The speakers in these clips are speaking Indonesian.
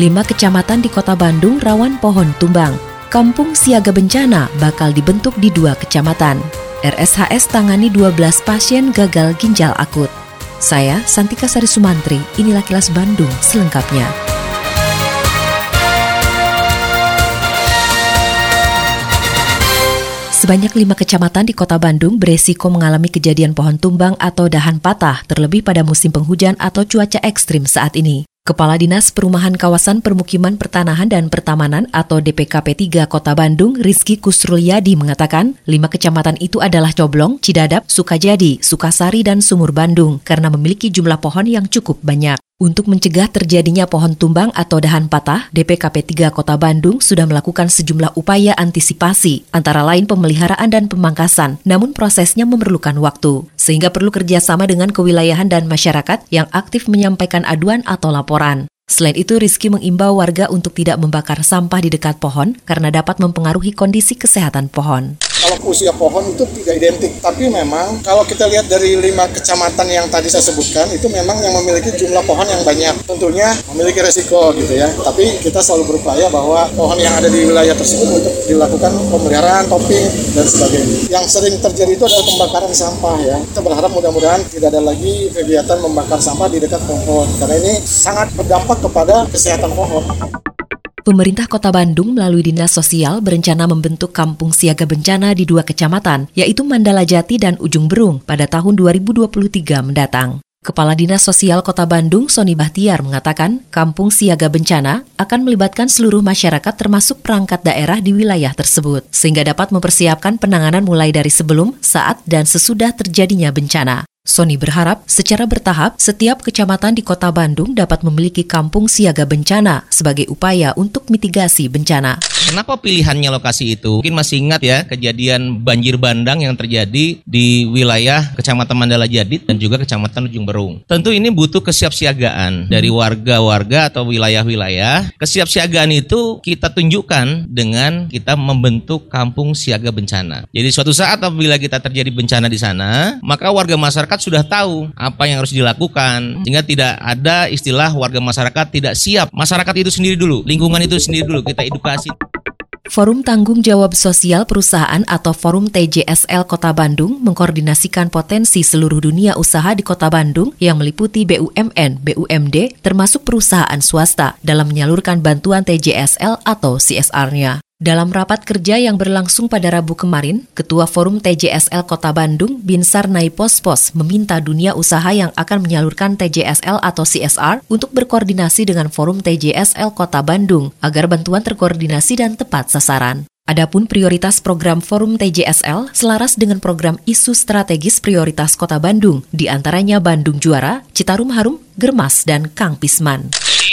Lima kecamatan di kota Bandung rawan pohon tumbang. Kampung siaga bencana bakal dibentuk di dua kecamatan. RSHS tangani 12 pasien gagal ginjal akut. Saya Santika Sari Sumantri, inilah kilas Bandung selengkapnya. Sebanyak lima kecamatan di kota Bandung beresiko mengalami kejadian pohon tumbang atau dahan patah, terlebih pada musim penghujan atau cuaca ekstrim saat ini. Kepala Dinas Perumahan Kawasan Permukiman Pertanahan dan Pertamanan atau DPKP 3 Kota Bandung, Rizky Kusrulyadi mengatakan, lima kecamatan itu adalah Coblong, Cidadap, Sukajadi, Sukasari, dan Sumur Bandung karena memiliki jumlah pohon yang cukup banyak. Untuk mencegah terjadinya pohon tumbang atau dahan patah, DPKP 3 Kota Bandung sudah melakukan sejumlah upaya antisipasi, antara lain pemeliharaan dan pemangkasan, namun prosesnya memerlukan waktu, sehingga perlu kerjasama dengan kewilayahan dan masyarakat yang aktif menyampaikan aduan atau laporan. Selain itu, Rizky mengimbau warga untuk tidak membakar sampah di dekat pohon karena dapat mempengaruhi kondisi kesehatan pohon kalau usia pohon itu tidak identik. Tapi memang kalau kita lihat dari lima kecamatan yang tadi saya sebutkan itu memang yang memiliki jumlah pohon yang banyak. Tentunya memiliki resiko gitu ya. Tapi kita selalu berupaya bahwa pohon yang ada di wilayah tersebut untuk dilakukan pemeliharaan, topping dan sebagainya. Yang sering terjadi itu adalah pembakaran sampah ya. Kita berharap mudah-mudahan tidak ada lagi kegiatan membakar sampah di dekat pohon karena ini sangat berdampak kepada kesehatan pohon. Pemerintah Kota Bandung melalui Dinas Sosial berencana membentuk kampung siaga bencana di dua kecamatan, yaitu Mandala Jati dan Ujung Berung pada tahun 2023 mendatang. Kepala Dinas Sosial Kota Bandung, Sony Bahtiar, mengatakan kampung siaga bencana akan melibatkan seluruh masyarakat termasuk perangkat daerah di wilayah tersebut, sehingga dapat mempersiapkan penanganan mulai dari sebelum, saat, dan sesudah terjadinya bencana. Sony berharap secara bertahap setiap kecamatan di kota Bandung dapat memiliki kampung siaga bencana sebagai upaya untuk mitigasi bencana. Kenapa pilihannya lokasi itu? Mungkin masih ingat ya kejadian banjir bandang yang terjadi di wilayah Kecamatan Mandala Jadid dan juga Kecamatan Ujung Berung. Tentu ini butuh kesiapsiagaan dari warga-warga atau wilayah-wilayah. Kesiapsiagaan itu kita tunjukkan dengan kita membentuk kampung siaga bencana. Jadi suatu saat apabila kita terjadi bencana di sana, maka warga masyarakat masyarakat sudah tahu apa yang harus dilakukan sehingga tidak ada istilah warga masyarakat tidak siap. Masyarakat itu sendiri dulu, lingkungan itu sendiri dulu kita edukasi. Forum Tanggung Jawab Sosial Perusahaan atau Forum TJSL Kota Bandung mengkoordinasikan potensi seluruh dunia usaha di Kota Bandung yang meliputi BUMN, BUMD, termasuk perusahaan swasta dalam menyalurkan bantuan TJSL atau CSR-nya. Dalam rapat kerja yang berlangsung pada Rabu kemarin, Ketua Forum TJSL Kota Bandung, Binsar Naipospos, meminta dunia usaha yang akan menyalurkan TJSL atau CSR untuk berkoordinasi dengan Forum TJSL Kota Bandung agar bantuan terkoordinasi dan tepat sasaran. Adapun prioritas program Forum TJSL selaras dengan program isu strategis prioritas Kota Bandung, di antaranya Bandung Juara, Citarum Harum, Germas, dan Kang Pisman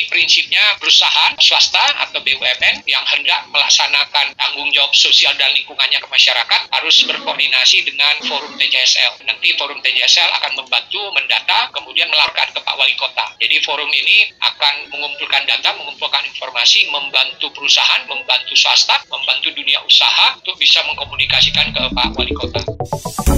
prinsipnya perusahaan swasta atau BUMN yang hendak melaksanakan tanggung jawab sosial dan lingkungannya ke masyarakat harus berkoordinasi dengan forum TJSL. Nanti forum TJSL akan membantu mendata kemudian melaporkan ke Pak Wali Kota. Jadi forum ini akan mengumpulkan data, mengumpulkan informasi, membantu perusahaan, membantu swasta, membantu dunia usaha untuk bisa mengkomunikasikan ke Pak Wali Kota.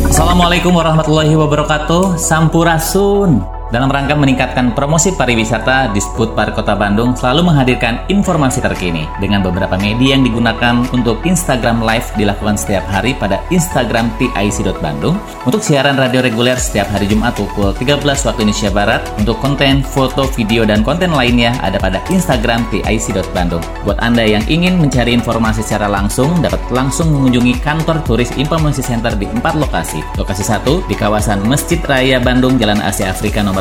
Assalamualaikum warahmatullahi wabarakatuh. Sampurasun. Dalam rangka meningkatkan promosi pariwisata, Disput Park Kota Bandung selalu menghadirkan informasi terkini dengan beberapa media yang digunakan untuk Instagram Live dilakukan setiap hari pada Instagram TIC.Bandung. Untuk siaran radio reguler setiap hari Jumat pukul 13 waktu Indonesia Barat. Untuk konten, foto, video, dan konten lainnya ada pada Instagram TIC.Bandung. Buat Anda yang ingin mencari informasi secara langsung, dapat langsung mengunjungi kantor turis Informasi Center di empat lokasi. Lokasi satu di kawasan Masjid Raya Bandung, Jalan Asia Afrika nomor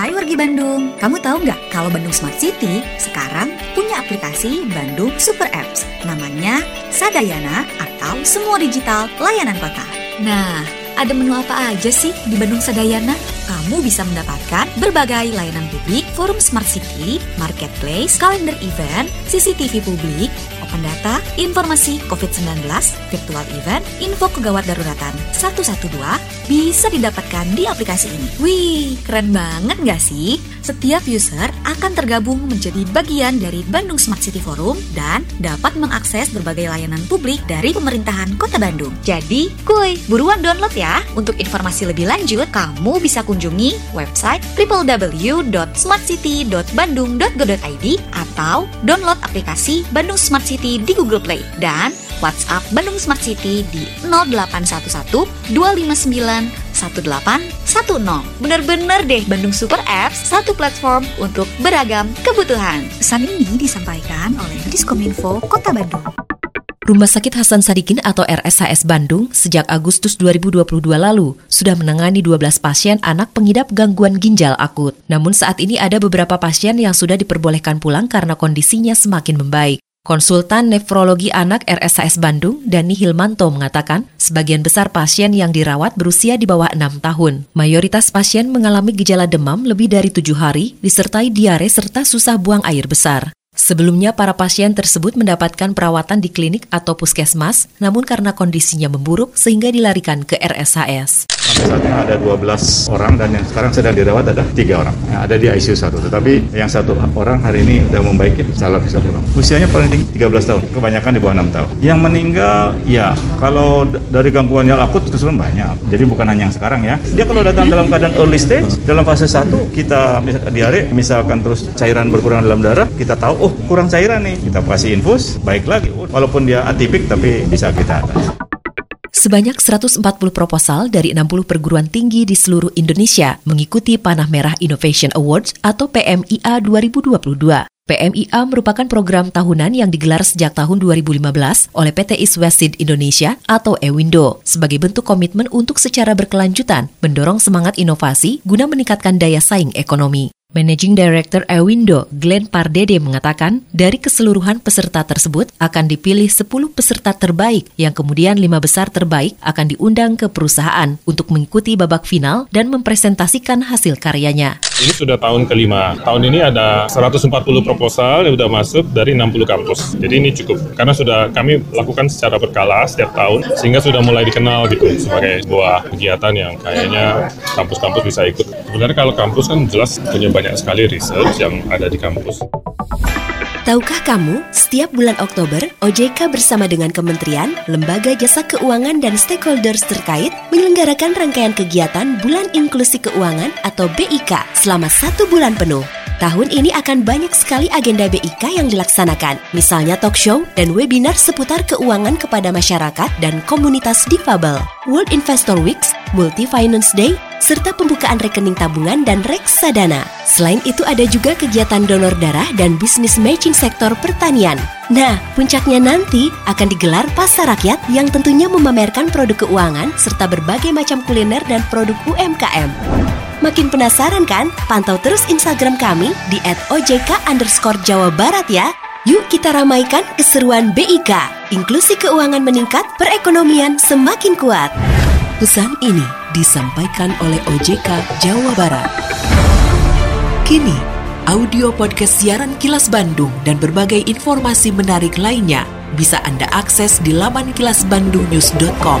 Hai wargi Bandung, kamu tahu nggak kalau Bandung Smart City sekarang punya aplikasi Bandung Super Apps namanya Sadayana atau Semua Digital Layanan Kota. Nah, ada menu apa aja sih di Bandung Sadayana? Kamu bisa mendapatkan berbagai layanan publik, forum Smart City, marketplace, kalender event, CCTV publik, open data, informasi COVID-19, virtual event, info kegawat daruratan 112 bisa didapatkan di aplikasi ini. Wih, keren banget nggak sih? Setiap user akan tergabung menjadi bagian dari Bandung Smart City Forum dan dapat mengakses berbagai layanan publik dari pemerintahan Kota Bandung. Jadi, kuy, buruan download ya. Untuk informasi lebih lanjut, kamu bisa kunjungi website www.smartcity.bandung.go.id atau download aplikasi Bandung Smart City di Google Play dan WhatsApp Bandung Smart City di 0811 259 1810. Bener-bener deh Bandung Super Apps, satu platform untuk beragam kebutuhan. Pesan ini disampaikan oleh Diskominfo Kota Bandung. Rumah Sakit Hasan Sadikin atau RSHS Bandung sejak Agustus 2022 lalu sudah menangani 12 pasien anak pengidap gangguan ginjal akut. Namun saat ini ada beberapa pasien yang sudah diperbolehkan pulang karena kondisinya semakin membaik. Konsultan Nefrologi Anak RSHS Bandung, Dani Hilmanto mengatakan, sebagian besar pasien yang dirawat berusia di bawah 6 tahun. Mayoritas pasien mengalami gejala demam lebih dari tujuh hari, disertai diare serta susah buang air besar. Sebelumnya, para pasien tersebut mendapatkan perawatan di klinik atau puskesmas, namun karena kondisinya memburuk sehingga dilarikan ke RSHS. Sampai saat ini ada 12 orang dan yang sekarang sedang dirawat ada tiga orang. Yang ada di ICU satu, tetapi yang satu orang hari ini sudah membaik, salah bisa pulang. Usianya paling tinggi 13 tahun, kebanyakan di bawah 6 tahun. Yang meninggal, ya kalau dari gangguan yang akut keseluruhan banyak. Jadi bukan hanya yang sekarang ya. Dia kalau datang dalam keadaan early stage, dalam fase 1 kita diare, misalkan terus cairan berkurang dalam darah, kita tahu, oh kurang cairan nih, kita kasih infus, baik lagi. Walaupun dia atipik tapi bisa kita atas. Sebanyak 140 proposal dari 60 perguruan tinggi di seluruh Indonesia mengikuti Panah Merah Innovation Awards atau PMIA 2022. PMIA merupakan program tahunan yang digelar sejak tahun 2015 oleh PT East West Seed Indonesia atau Ewindo sebagai bentuk komitmen untuk secara berkelanjutan mendorong semangat inovasi guna meningkatkan daya saing ekonomi. Managing Director Ewindo, Glenn Pardede mengatakan, dari keseluruhan peserta tersebut akan dipilih 10 peserta terbaik yang kemudian lima besar terbaik akan diundang ke perusahaan untuk mengikuti babak final dan mempresentasikan hasil karyanya. Ini sudah tahun kelima. Tahun ini ada 140 proposal yang sudah masuk dari 60 kampus. Jadi ini cukup karena sudah kami lakukan secara berkala setiap tahun sehingga sudah mulai dikenal gitu sebagai sebuah kegiatan yang kayaknya kampus-kampus bisa ikut. Sebenarnya kalau kampus kan jelas punya banyak sekali research yang ada di kampus. Tahukah kamu, setiap bulan Oktober, OJK bersama dengan kementerian, lembaga jasa keuangan dan stakeholders terkait menyelenggarakan rangkaian kegiatan Bulan Inklusi Keuangan atau BIK selama satu bulan penuh. Tahun ini akan banyak sekali agenda BIK yang dilaksanakan, misalnya talk show dan webinar seputar keuangan kepada masyarakat dan komunitas difabel, World Investor Weeks, Multi Finance Day, serta pembukaan rekening tabungan dan reksadana. Selain itu ada juga kegiatan donor darah dan bisnis matching sektor pertanian. Nah, puncaknya nanti akan digelar pasar rakyat yang tentunya memamerkan produk keuangan serta berbagai macam kuliner dan produk UMKM. Makin penasaran kan? Pantau terus Instagram kami di @ojk underscore Jawa Barat ya. Yuk kita ramaikan keseruan BIK. Inklusi keuangan meningkat, perekonomian semakin kuat. Pesan ini disampaikan oleh OJK Jawa Barat. Kini, audio podcast siaran Kilas Bandung dan berbagai informasi menarik lainnya bisa Anda akses di laman kilasbandungnews.com.